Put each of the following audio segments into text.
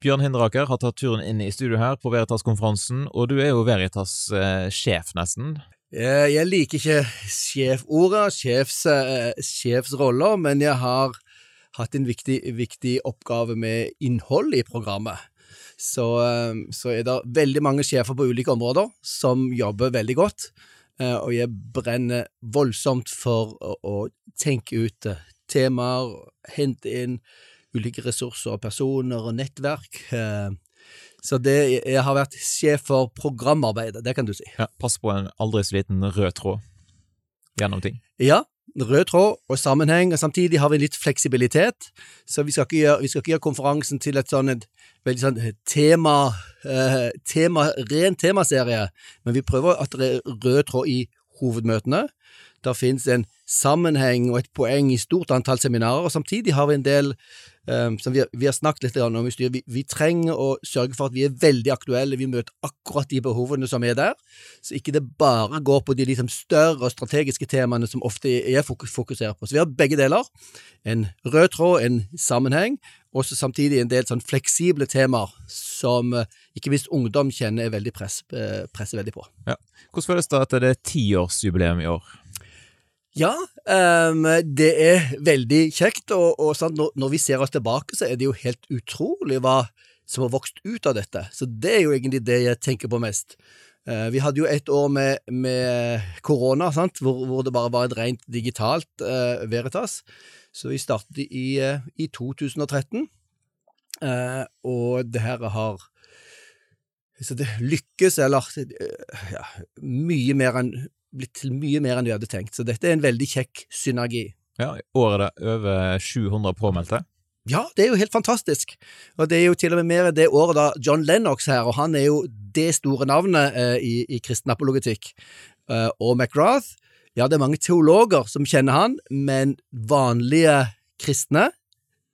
Bjørn Hinderaker har tatt turen inn i studio her på Veritas-konferansen, og du er jo Veritas-sjef, nesten. Eh, jeg liker ikke sjefordet, sjefs, eh, sjefsroller, men jeg har hatt en viktig, viktig oppgave med innhold i programmet. Så, eh, så, er det veldig mange sjefer på ulike områder som jobber veldig godt, og jeg brenner voldsomt for å, å tenke ut temaer, hente inn ulike ressurser og personer og nettverk. Så det, jeg har vært sjef for programarbeidet, det kan du si. Ja, Pass på en aldri så liten rød tråd gjennom ting. Ja, rød tråd og sammenheng, og samtidig har vi litt fleksibilitet. Så vi skal ikke gjøre, skal ikke gjøre konferansen til et sånn veldig sånn tema, eh, tema ren temaserie, men vi prøver at det er rød tråd i hovedmøtene. Det finnes en sammenheng og et poeng i stort antall seminarer, og samtidig har vi en del um, som vi har, vi har, snakket litt om i styret. Vi, vi, trenger å sørge for at vi er veldig aktuelle, vi møter akkurat de behovene som er der, så ikke det bare går på de liksom større og strategiske temaene som ofte er fokusert på. Så vi har begge deler. En rød tråd, en sammenheng, og samtidig en del sånn fleksible temaer som uh, ikke minst ungdom kjenner er veldig press, uh, presser veldig på. Ja. Hvordan føles det at det er tiårsjubileum i år? Ja, um, det er veldig kjekt, og, og sant, når, når, vi ser oss tilbake, så er det jo helt utrolig hva som har vokst ut av dette. Så det er jo egentlig det jeg tenker på mest. Uh, vi hadde jo et år med, med korona, hvor, hvor, det bare var et rent digitalt uh, Veritas. Så vi startet i, uh, i 2013, og det her har så det lykkes, eller ja, mye mer enn blitt til mye mer enn vi hadde tenkt, så dette er en veldig kjekk synergi. Ja, I år er det over 700 påmeldte? Ja, det er jo helt fantastisk. Og det er jo til og med mer det året da John Lennox her, og han er jo det store navnet eh, i, i kristen apologetikk. Eh, og McGrath, ja, det er mange teologer som kjenner han, men vanlige kristne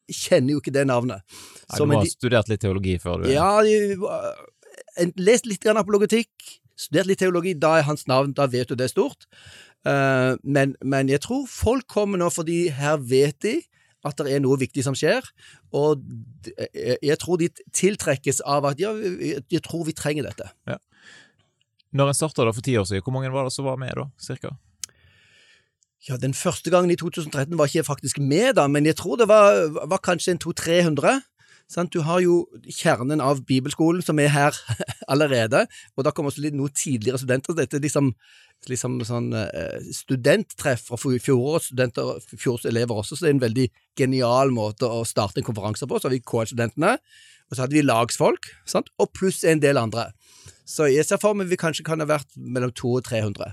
kjenner jo ikke det navnet. Nei, du må ha studert litt teologi før du Ja, lest litt grann apologetikk, studert litt teologi, da er hans navn, da vet du det er stort. Uh, men, men, jeg tror folk kommer nå fordi her vet de at det er noe viktig som skjer, og jeg, jeg tror de tiltrekkes av at ja, jeg tror vi trenger dette. Ja. Når en starta for ti år siden, hvor mange var det som var med da, cirka? Ja, Den første gangen i 2013 var ikke jeg faktisk med, da, men jeg tror det var, var kanskje en 200-300. Sant? Du har jo kjernen av bibelskolen som er her allerede, og da kommer også litt noe tidligere studenter. Dette er liksom, liksom sånn uh, studenttreff fra fjorårets studenter, fjorårets elever også, så det er en veldig genial måte å starte en konferanse på. Så har vi KL-studentene, og så hadde vi lagsfolk, sant? og pluss en del andre. Så jeg ser for meg vi kanskje kan ha vært mellom 200 og 300.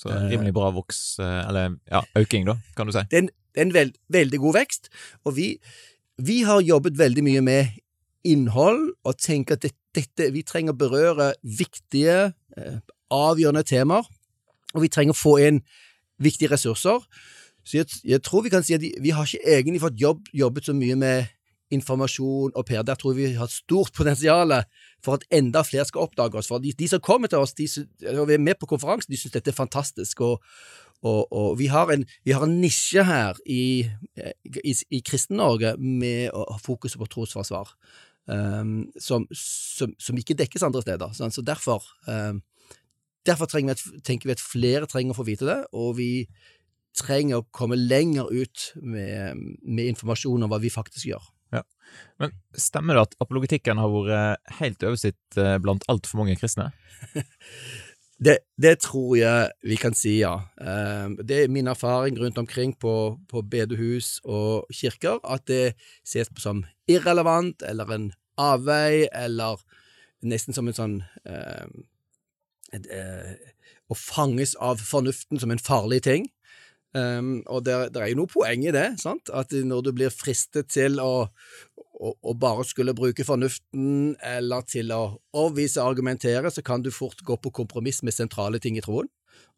Så rimelig bra voks, eh, eller ja, øking, da, kan du si? Det er en, det er en veld, veldig god vekst, og vi vi har jobbet veldig mye med innhold, og tenker at dette, vi trenger å berøre viktige, eh, avgjørende temaer, og vi trenger å få inn viktige ressurser. Så jeg, jeg tror vi kan si at vi, vi har ikke egentlig fått jobb, jobbet så mye med informasjon og PR. Der tror jeg vi har et stort potensial for at enda flere skal oppdage oss. For de, de som kommer til oss, de, og vi er med på konferansen, de syns dette er fantastisk. Og, og, og vi, har en, vi, har en, nisje her i, i, i Kristen-Norge med å ha fokuset på trosforsvar, um, som, som, som, ikke dekkes andre steder. Sånn, så derfor, um, derfor vi at, tenker vi at flere trenger å få vite det, og vi trenger å komme lenger ut med, med informasjon om hva vi faktisk gjør. Ja. Men stemmer det at apologetikken har vært helt oversitt sitt blant altfor mange kristne? Det, det, tror jeg vi kan si, ja. Ehm, det er min erfaring rundt omkring på, på bedehus og kirker, at det ses på som irrelevant eller en avvei, eller nesten som en sånn eh, et, eh, Å fanges av fornuften som en farlig ting. Um, og det, er jo noe poeng i det, sant? at når du blir fristet til å, å, å, bare skulle bruke fornuften eller til å overvise og argumentere, så kan du fort gå på kompromiss med sentrale ting i troen.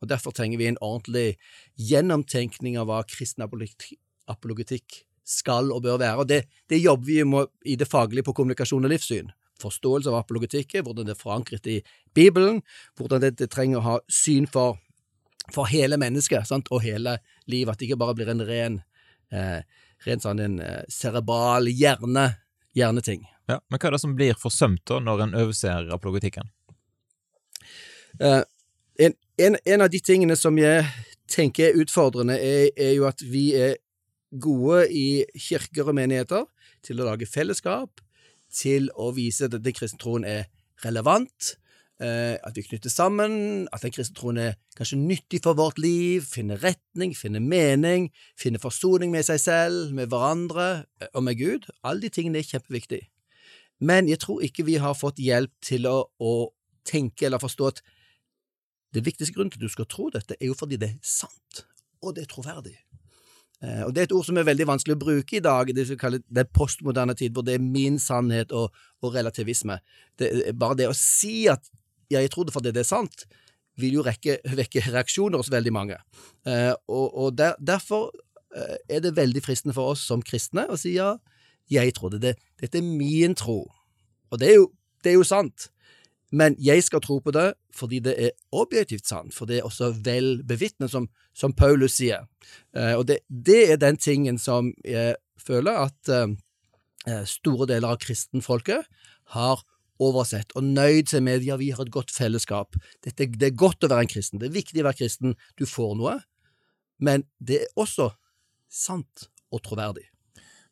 Og Derfor trenger vi en ordentlig gjennomtenkning av hva kristen apologetikk skal og bør være. Og Det, det jobber vi med i det faglige på kommunikasjon og livssyn. Forståelse av apologetikken, hvordan det er forankret i Bibelen, hvordan det trenger å ha syn for for hele mennesket sant? og hele livet. At det ikke bare blir en ren, eh, rent sånn en eh, cerebral hjerne, hjerneting. Ja, Men hva er det som blir forsømt da, når en overser apologetikken? Eh, en, en, en, av de tingene som jeg tenker er utfordrende, er, er, jo at vi er gode i kirker og menigheter til å lage fellesskap, til å vise at den kristne troen er relevant, at vi knytter sammen, at den kristne troen er kanskje nyttig for vårt liv, finner retning, finner mening, finner forsoning med seg selv, med hverandre eh, og med Gud. Alle de tingene er kjempeviktige. Men jeg tror ikke vi har fått hjelp til å, å tenke eller forstå at det viktigste grunnen til at du skal tro dette, er jo fordi det er sant, og det er troverdig. Eh, og Det er et ord som er veldig vanskelig å bruke i dag, det vi kaller det postmoderne tid, hvor det er min sannhet og, og relativisme. Det, bare det å si at jeg tror det fordi det er sant, vil jo rekke, vekke reaksjoner hos veldig mange. Eh, og, og der, Derfor eh, er det veldig fristende for oss som kristne å si ja, jeg tror det. det dette er min tro. Og det er jo, det er jo sant. Men jeg skal tro på det fordi det er objektivt sant, for det er også vel bevitnet, som, som, Paulus sier. Eh, og det, det, er den tingen som jeg føler at eh, eh, store deler av kristenfolket har oversett og nøyd seg med ja, vi har et godt fellesskap. Dette, det er godt å være en kristen, det er viktig å være kristen, du får noe, men det er også sant og troverdig.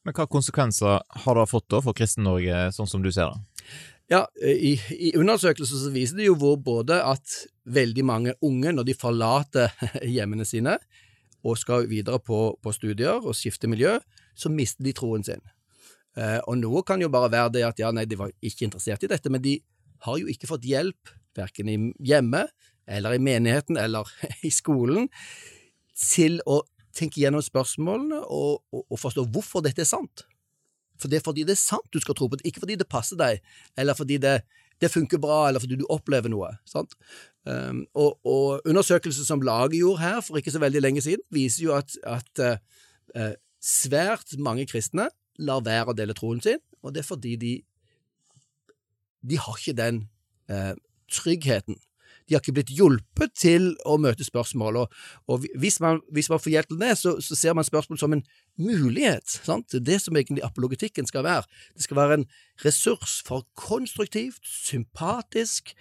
Men hva konsekvenser har det fått da for Kristen-Norge, sånn som du ser det? Ja, i, i undersøkelser så viser det jo hvor både at veldig mange unge, når de forlater hjemmene sine og skal videre på, på studier og skifter miljø, så mister de troen sin. Eh, og noe kan jo bare være det at ja, nei, de var ikke interessert i dette, men de har jo ikke fått hjelp, verken hjemme eller i menigheten eller i skolen, til å tenke gjennom spørsmålene og, og, og forstå hvorfor dette er sant. For det er fordi det er sant du skal tro på det, ikke fordi det passer deg, eller fordi det, det funker bra, eller fordi du opplever noe. sant? Um, og, og undersøkelser som laget gjorde her for ikke så veldig lenge siden, viser jo at, at uh, svært mange kristne lar være å dele troen sin, og det er fordi de de har ikke den eh, tryggheten de har ikke blitt hjulpet til å møte spørsmål. Og, og hvis, man, hvis, man, får hjelp til det, så, så, ser man spørsmål som en mulighet. Sant? Det som egentlig apologetikken skal være. Det skal være en ressurs for konstruktivt, sympatisk,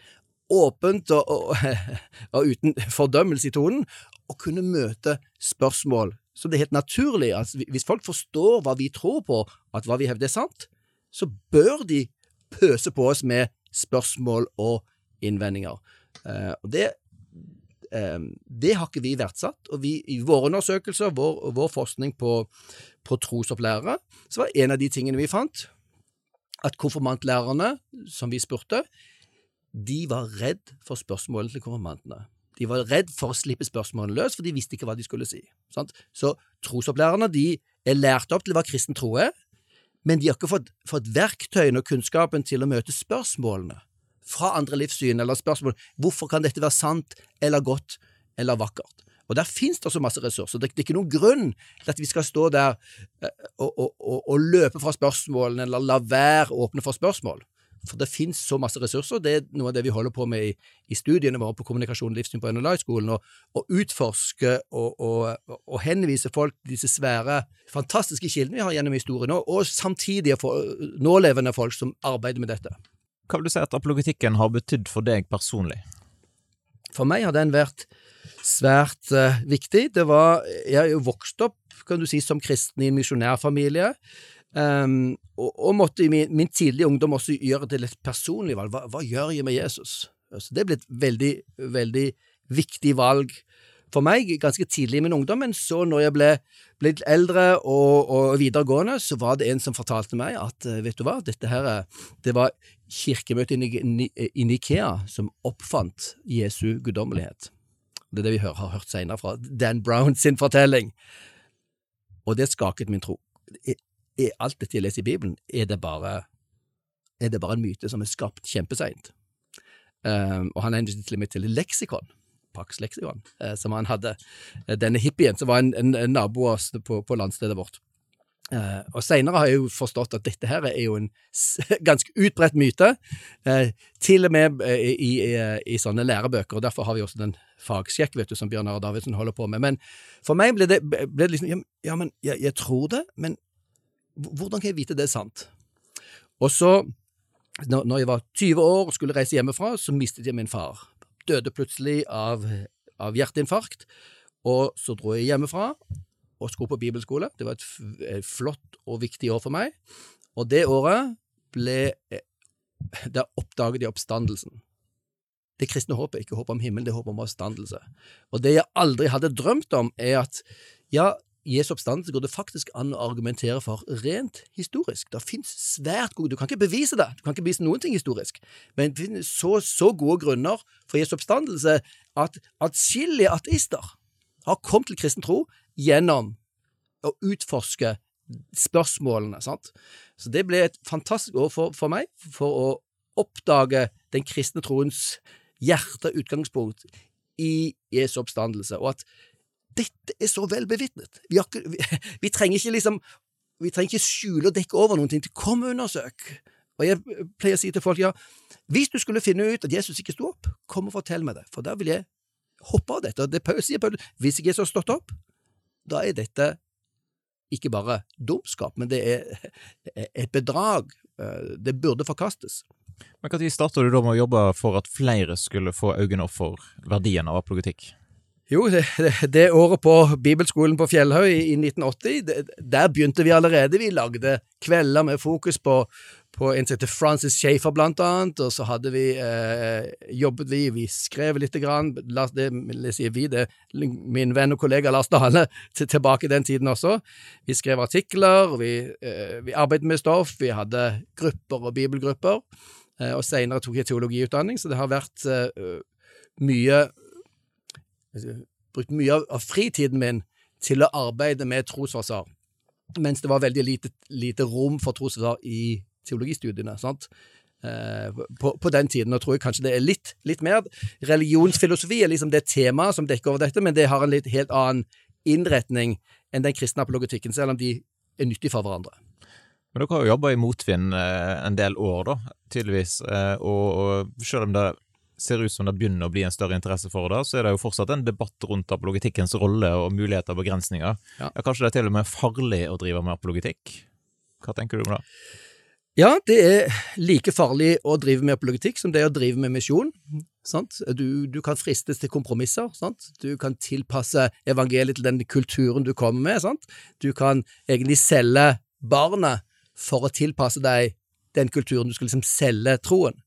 åpent og, og, og uten fordømmelse i tonen å kunne møte spørsmål som det er helt naturlig. Altså, hvis folk forstår hva vi tror på, at hva vi hevder er sant, så bør de pøse på oss med spørsmål og innvendinger. Uh, og det, um, det har ikke vi verdsatt. Og vi, i våre undersøkelser, vår, vår forskning på, på trosopplærere, så var en av de tingene vi fant, at konfirmantlærerne som vi spurte, de var redd for spørsmålene til konfirmantene. De var redd for å slippe spørsmålene løs, for de visste ikke hva de skulle si. Sant? Så trosopplærerne de er lært opp til hva kristen tro er, men de har ikke fått, fått verktøyene og kunnskapen til å møte spørsmålene fra andre livssyn, eller spørsmål hvorfor kan dette være sant eller godt eller vakkert. Og Der finnes det så masse ressurser. Det, det, er ikke noen grunn til at vi skal stå der eh, og, og, og, og løpe fra spørsmålene, eller la være å åpne for spørsmål. For det finnes så masse ressurser. Det er noe av det vi holder på med i, i studiene våre på kommunikasjon og livssyn på NLI-skolen. Å utforske og, og, og, henvise folk til disse svære, fantastiske kildene vi har gjennom historien, og, og samtidig nålevende folk som arbeider med dette. Hva vil du si at apologetikken har betydd for deg personlig? For meg har den vært svært uh, viktig. Det var, jeg er jo vokst opp kan du si, som kristen i en misjonærfamilie, um, og, og, måtte i min, min, tidlige ungdom også gjøre til et personlig valg. Hva, hva gjør jeg med Jesus? Så det ble et veldig, veldig viktig valg for meg ganske tidlig i min ungdom, men så når jeg ble, ble litt eldre og, og, videregående, så var det en som fortalte meg at eh, vet du hva, dette her, det var kirkemøtet i, Nikea som oppfant Jesu guddommelighet. Det er det vi har hørt senere fra Dan Brown sin fortelling. Og det skaket min tro. Er, alt dette jeg leser i Bibelen, er det bare, er det bare en myte som er skapt kjempeseint? Um, og han henviste til og med til leksikon Pax leksikon, uh, som han hadde. uh, denne hippien som var en, en, en nabo av oss på, på landstedet vårt. Uh, og Seinere har jeg jo forstått at dette her er jo en ganske utbredt myte, eh, til og med eh, i, i, i, sånne lærebøker. og Derfor har vi også den fagsjekk vet du, som Bjørn Are Davidsen holder på med. Men for meg ble det, ble det liksom Ja, men jeg, jeg, tror det, men hvordan kan jeg vite det er sant? Og så, når, jeg var 20 år og skulle reise hjemmefra, så mistet jeg min far. Døde plutselig av, av hjerteinfarkt. Og så dro jeg hjemmefra og skulle på bibelskole. Det var et, flott og viktig år for meg. Og det året ble Der oppdaget jeg oppstandelsen. Det kristne håpet er ikke håp om himmelen, det er håp om oppstandelse. Og det jeg aldri hadde drømt om, er at ja, Jesu oppstandelse går det faktisk an å argumentere for rent historisk. Det finnes svært gode Du kan ikke bevise det, du kan ikke bevise noen ting historisk, men det finnes så, så gode grunner for Jesu oppstandelse at atskillige ateister har kommet til kristen tro gjennom å utforske spørsmålene. sant? Så det ble et fantastisk år for, for meg, for å oppdage den kristne troens hjerte, utgangspunkt, i Jesu oppstandelse, og at dette er så vel bevitnet. Vi, vi, vi trenger ikke liksom vi trenger ikke skjule og dekke over noen ting. Kom og undersøk. Og jeg pleier å si til folk, ja, hvis du skulle finne ut at Jesus ikke sto opp, kom og fortell meg det, for da vil jeg hoppe av dette. Det sier Paul, hvis ikke Jesus har stått opp, da er dette ikke bare dumskap, men det er et bedrag. Eh, Det burde forkastes. Men Når starta du da med å jobbe for at flere skulle få øynene opp for verdien av apologetikk? Jo, det, det, året på bibelskolen på Fjellhaug i, i 1980, det, der begynte vi allerede. Vi lagde kvelder med fokus på, på en Francis Schaefer, blant annet, og så hadde vi eh, jobbet vi, vi skrev lite grann, Lars, det, sier vi, det min venn og kollega Lars Dale til, tilbake den tiden også. Vi skrev artikler, vi, eh, vi arbeidet med stoff, vi hadde grupper og bibelgrupper, eh, og senere tok jeg teologiutdanning, så det har vært eh, mye brukt mye av, av fritiden min til å arbeide med trosforsvar, mens det var veldig lite, lite rom for trosforsvar i teologistudiene. sant? Eh, på, på den tiden, og tror jeg kanskje det er litt, litt mer. Religionsfilosofi er liksom det temaet som dekker over dette, men det har en litt helt annen innretning enn den kristne apologetikken, selv om de er nyttige for hverandre. Men dere har jo jobba i motvind eh, en del år, da, tydeligvis. Eh, og, og selv om det ser ut som det begynner å bli en større interesse for det, så er det jo fortsatt en debatt rundt apologetikkens rolle og muligheter og begrensninger. Ja. Ja, kanskje det er til og med farlig å drive med apologetikk? Hva tenker du om det? Ja, det er like farlig å drive med apologetikk som det er å drive med misjon. Sant? Du, du kan fristes til kompromisser. Sant? Du kan tilpasse evangeliet til den kulturen du kommer med. Sant? Du kan egentlig selge barnet for å tilpasse deg den kulturen du skal liksom selge troen.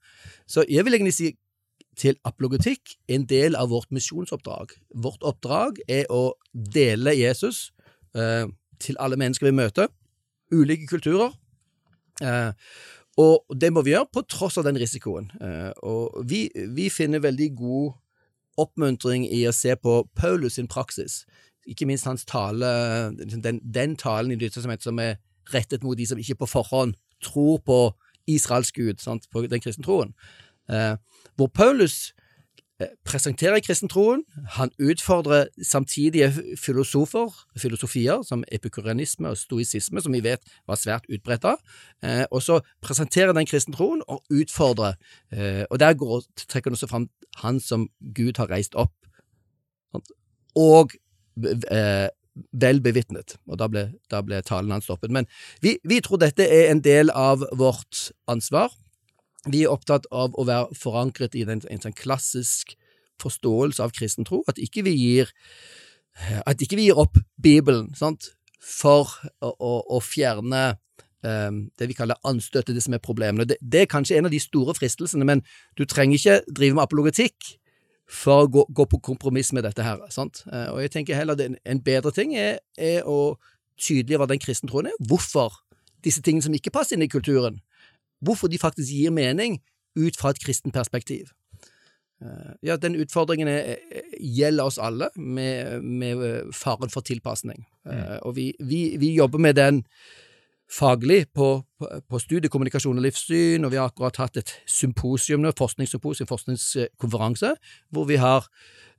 Så jeg vil egentlig si til apologetikk en del av vårt misjonsoppdrag. Vårt oppdrag er å dele Jesus eh, til alle mennesker vi møter, ulike kulturer. Eh, og det må vi gjøre på tross av den risikoen. Eh, og vi, vi finner veldig god oppmuntring i å se på Paulus sin praksis, ikke minst hans tale, den, den talen i Nyttestamentet som er rettet mot de som ikke på forhånd tror på Israels Gud, sant, på den kristne troen. Eh, hvor Paulus eh, presenterer kristentroen, han utfordrer samtidige filosofer, filosofier som epikurianisme og stoisisme, som vi vet var svært utbredt av, eh, og så presenterer den kristentroen og utfordrer, og der går, trekker han også fram han som Gud har reist opp, og vel bevitnet, og da ble, da ble talen hans stoppet. Men vi, vi tror dette er en del av vårt ansvar. Vi er opptatt av å være forankret i en, en sånn klassisk forståelse av kristen tro, at ikke vi gir at ikke vi gir opp Bibelen sant, for å, å, å fjerne um, det vi kaller anstøt det som er problemene. Det, det er kanskje en av de store fristelsene, men du trenger ikke drive med apologetikk for å gå, gå på kompromiss med dette her. Sant? Eh, og jeg tenker heller at en, bedre ting er, er å tydeliggjøre den kristne troen er, hvorfor disse tingene som ikke passer inn i kulturen, hvorfor de faktisk gir mening ut fra et kristent perspektiv. Eh, Ja, den utfordringen er, er- gjelder oss alle, med, med eh, faren for tilpasning. Mm. Og vi, vi, vi jobber med den faglig på, på, på studiekommunikasjon og livssyn, og vi har akkurat hatt et symposium nå, forskningssymposium, forskningskonferanse, hvor vi har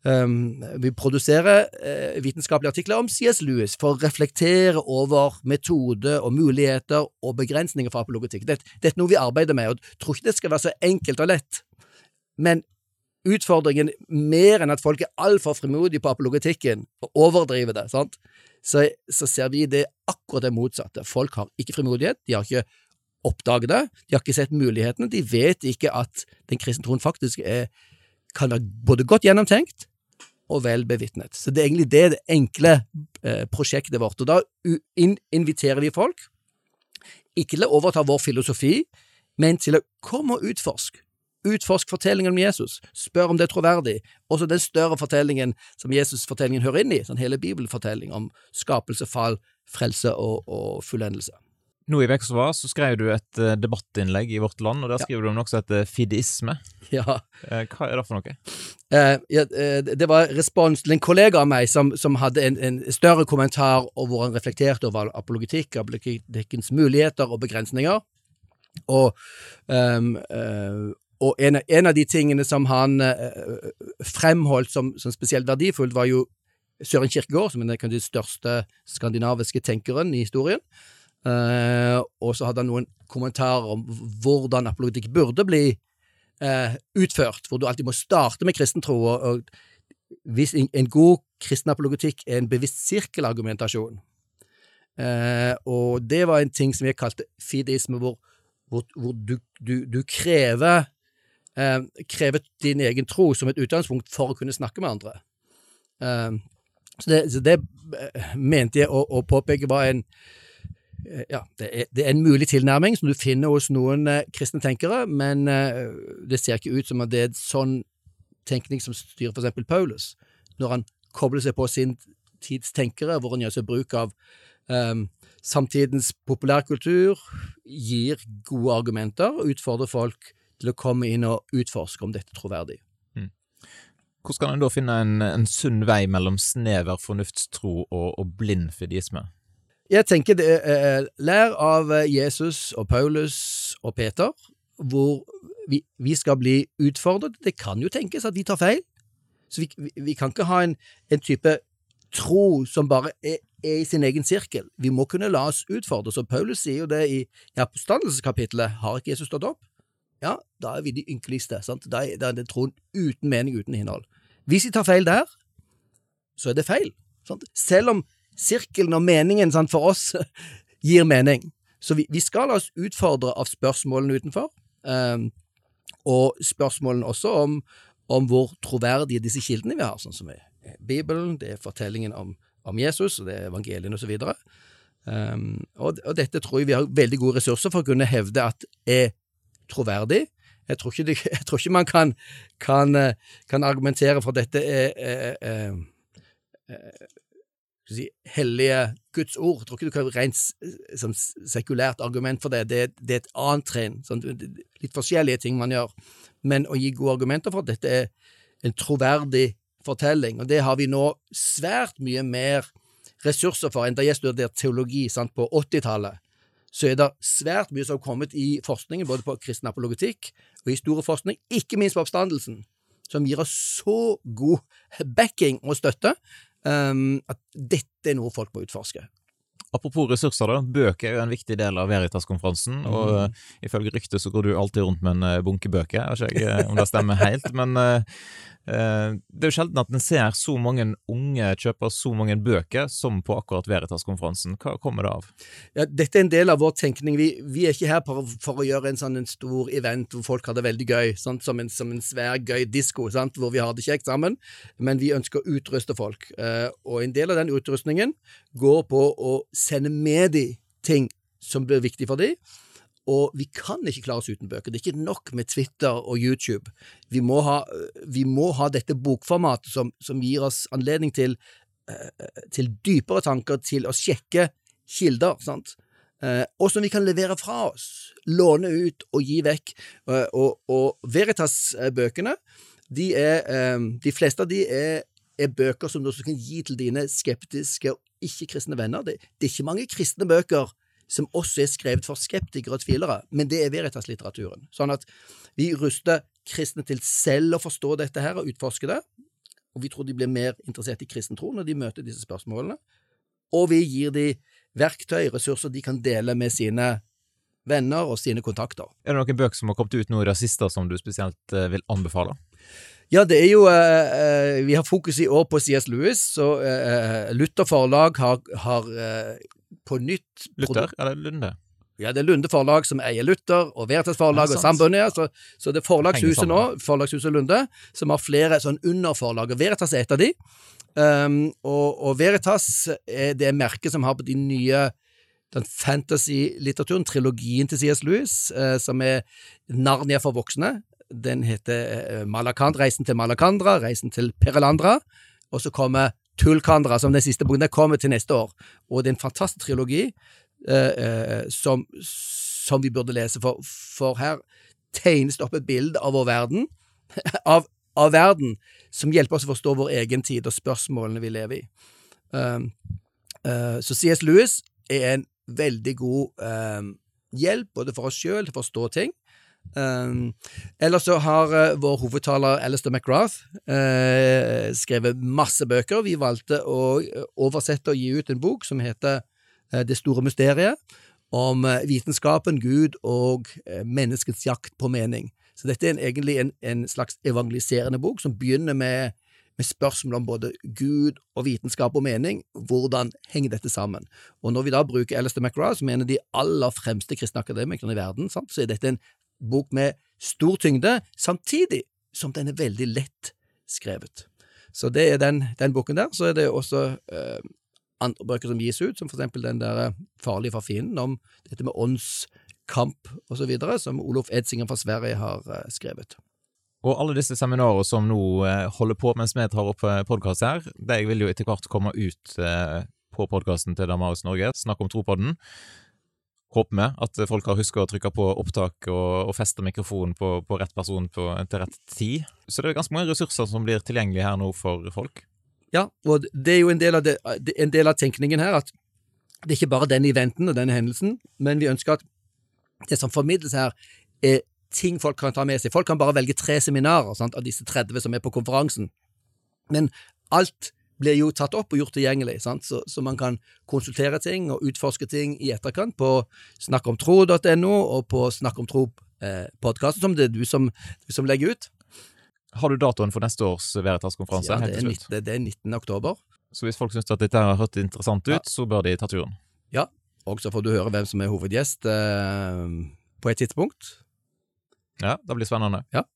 Um, vi produserer uh, vitenskapelige artikler om C.S. Lewis for å reflektere over metode og muligheter og begrensninger for apologetikk. Dette, dette er noe vi arbeider med, og jeg tror ikke det skal være så enkelt og lett. Men utfordringen, mer enn at folk er altfor frimodige på apologetikken og overdriver det, sant? Så, så ser vi det akkurat det motsatte. Folk har ikke frimodighet, de har ikke oppdaget det, de har ikke sett mulighetene, de vet ikke at den kristne troen faktisk er, kan være både godt gjennomtenkt og vel bevitnet. Så det er egentlig det, det enkle eh, prosjektet vårt. Og da in inviterer vi folk, ikke til å overta vår filosofi, men til å komme og utforske. Utforsk fortellingen om Jesus, spør om det er troverdig. Også den større fortellingen som Jesus-fortellingen hører inn i, sånn hele bibelfortellingen om skapelse, fall, frelse og, og fullendelse. Nå i vekst var, så skrev du et uh, debattinnlegg i Vårt Land, og der skriver ja. du om noe som heter fideisme. Ja. Uh, hva er det for noe? Eh, ja, det var respons til en kollega av meg som, som hadde en, en, større kommentar og hvor han reflekterte over apologetikk, apologetikkens muligheter og begrensninger. Og, um, og en, en, av de tingene som han fremholdt som, som spesielt verdifullt, var jo Søren Kirkegaard, som er den største skandinaviske tenkeren i historien. Eh, og så hadde han noen kommentarer om hvordan apologetikk burde bli eh, utført, hvor du alltid må starte med kristen tro. Og, og hvis en, en, god kristen apologetikk er en bevisst sirkelargumentasjon. Uh, og det var en ting som jeg kalte fideisme, hvor, hvor, hvor du, du, du, krever krever din egen tro som et utgangspunkt for å kunne snakke med andre. så det, så det mente jeg å, å påpeke var en Eh, ja, det er, det er, en mulig tilnærming som du finner hos noen eh, kristne tenkere, men eh, det ser ikke ut som at det er sånn tenkning som styrer eksempel Paulus, når han kobler seg på sin tids tenkere, hvor han gjør seg bruk av eh, samtidens populærkultur, gir gode argumenter og utfordrer folk til å komme inn og utforske om dette er troverdig. Mm. Hvordan kan en da finne en, en sunn vei mellom snever fornuftstro og, og blind fideisme? Jeg tenker det er lær av Jesus og Paulus og Peter, hvor vi, vi skal bli utfordret. Det kan jo tenkes at vi tar feil. Så vi, vi, vi kan ikke ha en, en, type tro som bare er, er, i sin egen sirkel. Vi må kunne la oss utfordre. Så Paulus sier jo det i, i oppstandelseskapitlet. Har ikke Jesus stått opp? Ja, da er vi de ynkeligste. Sant? Da er, det troen uten mening, uten innhold. Hvis vi tar feil der, så er det feil. Sant? Selv om sirkelen og meningen sant, for oss gir mening. Så vi, vi, skal la oss utfordre av spørsmålene utenfor, um, og spørsmålene også om, om, hvor troverdige disse kildene vi har, sånn som er Bibelen, det er fortellingen om, om Jesus, og det er evangeliene osv. Um, og, og dette tror jeg vi har veldig gode ressurser for å kunne hevde at er troverdig. Jeg tror ikke, jeg tror ikke man kan, kan, kan, argumentere for at dette er, er, er, si, hellige Guds ord. Jeg tror ikke du kan rent som sekulært argument for det. Det, det er et annet trinn. Sånn, litt forskjellige ting man gjør. Men å gi gode argumenter for at dette er en troverdig fortelling, og det har vi nå svært mye mer ressurser for enn da jeg studerte teologi sant, på 80-tallet. Så er det svært mye som har kommet i forskningen, både på kristen apologetikk og historieforskning, ikke minst på oppstandelsen, som gir oss så god backing og støtte um, at dette er noe folk må utforske. Apropos ressurser, da. Bøker er jo en viktig del av Veritas-konferansen. Mm. Og uh, ifølge ryktet så går du alltid rundt med en uh, bunke bøker. Jeg vet ikke uh, om det stemmer helt, men Eh, det er jo sjelden at en ser så mange unge kjøpe så mange bøker som på akkurat Veritas-konferansen. Hva kommer det av? Ja, dette er en del av vår tenkning. Vi, vi er ikke her for, for, å gjøre en sånn en stor event hvor folk har det veldig gøy, sant? Som, en, som en svær, gøy disko, hvor vi har det kjekt sammen, men vi ønsker å utruste folk. Eh, og en del av den utrustningen går på å sende med de ting som blir viktig for de, og vi kan ikke klare oss uten bøker. Det er ikke nok med Twitter og YouTube. Vi må ha, vi må ha dette bokformatet som, som, gir oss anledning til, uh, til, dypere tanker, til å sjekke kilder, sant? Uh, og som vi kan levere fra oss, låne ut og gi vekk. Uh, og, og Veritas-bøkene, de, de fleste av de er, er bøker som du også kan gi til dine skeptiske og ikke-kristne venner. Det, det er ikke mange kristne bøker som også er skrevet for skeptikere og tvilere, men det er Veritas-litteraturen. Sånn at vi ruster kristne til selv å forstå dette her og utforske det, og vi tror de blir mer interessert i kristen tro når de møter disse spørsmålene, og vi gir de verktøy, ressurser de kan dele med sine venner og sine kontakter. Er det noen bøker som har kommet ut det siste som du spesielt eh, vil anbefale? Ja, det er jo eh, Vi har fokus i år på CS Lewis, så eh, Luther forlag har, har eh, på nytt Luther Er det Lunde? Ja, det er Lunde forlag som eier Luther, og Veritas forlag og Sambundet. Så, så det er forlagshuset nå, forlagshuset Lunde, som har flere sånn underforlag, og Veritas er et av de. Um, og, og Veritas er det merket som har på de nye den fantasy-litteraturen, trilogien til C.S. Lewis, eh, som er Narnia for voksne. Den heter eh, Malakand, Reisen til Malakandra, Reisen til Perelandra, og så kommer Tulkandra som den siste boken. Den kommer til neste år, og det er en fantastisk trilogi eh, eh, som, som vi burde lese, for, for her tegnes det opp et bilde av vår verden, av, av verden, som hjelper oss å forstå vår egen tid og spørsmålene vi lever i. Um, uh, så C.S. Lewis er en veldig god um, hjelp, både for oss sjøl til å forstå ting. Um, ellers så har uh, vår hovedtaler Alistair McGrath uh, skrevet masse bøker. Vi valgte å eh, oversette og gi ut en bok som heter uh, Det store mysteriet, om vitenskapen, Gud og menneskets jakt på mening. Så dette er en, egentlig en, en slags evangeliserende bok som begynner med, med spørsmål om både Gud og vitenskap og mening. Hvordan henger dette sammen? Og når vi da bruker Alistair McGrath, som er en av de aller fremste kristne akademikerne i verden, sant, så er dette en bok med stor tyngde, samtidig som den er veldig lett skrevet. Så det er den, den boken der. Så er det også eh, andre bøker som gis ut, som for eksempel den der eh, Farlig for fienden, om dette med åndskamp videre, som Olof Edsinger fra Sverige har eh, skrevet. Og alle disse seminarer som nå eh, holder på mens vi tar opp podkast her, de vil jo etter hvert komme ut eh, på podkasten til Damaris Norge, Snakk om tropodden. Håper vi at folk har huska å trykke på opptak og, og feste mikrofonen på, på rett person på, til rett tid. Så det er ganske mange ressurser som blir tilgjengelige her nå for folk. Ja, og det er jo en del av, det, en del av tenkningen her at det er ikke bare den eventen og den hendelsen, men vi ønsker at det som formidles her, er ting folk kan ta med seg. Folk kan bare velge tre seminarer sant, av disse 30 som er på konferansen, men alt blir jo tatt opp og gjort tilgjengelig, sant? Så, så man kan konsultere ting og utforske ting i etterkant på snakkomtro.no og på snakkomtro-podkasten, som det er du som, du som legger ut. Har du datoen for neste års Veritas-konferanse? Ja, det, er 19, slutt? det er 19. oktober. Så hvis folk syns at dette har hørt interessant ut, Ja. så bør de ta turen. Ja, og så får du høre hvem som er hovedgjest eh, på et tidspunkt. Ja, det blir spennende. Ja.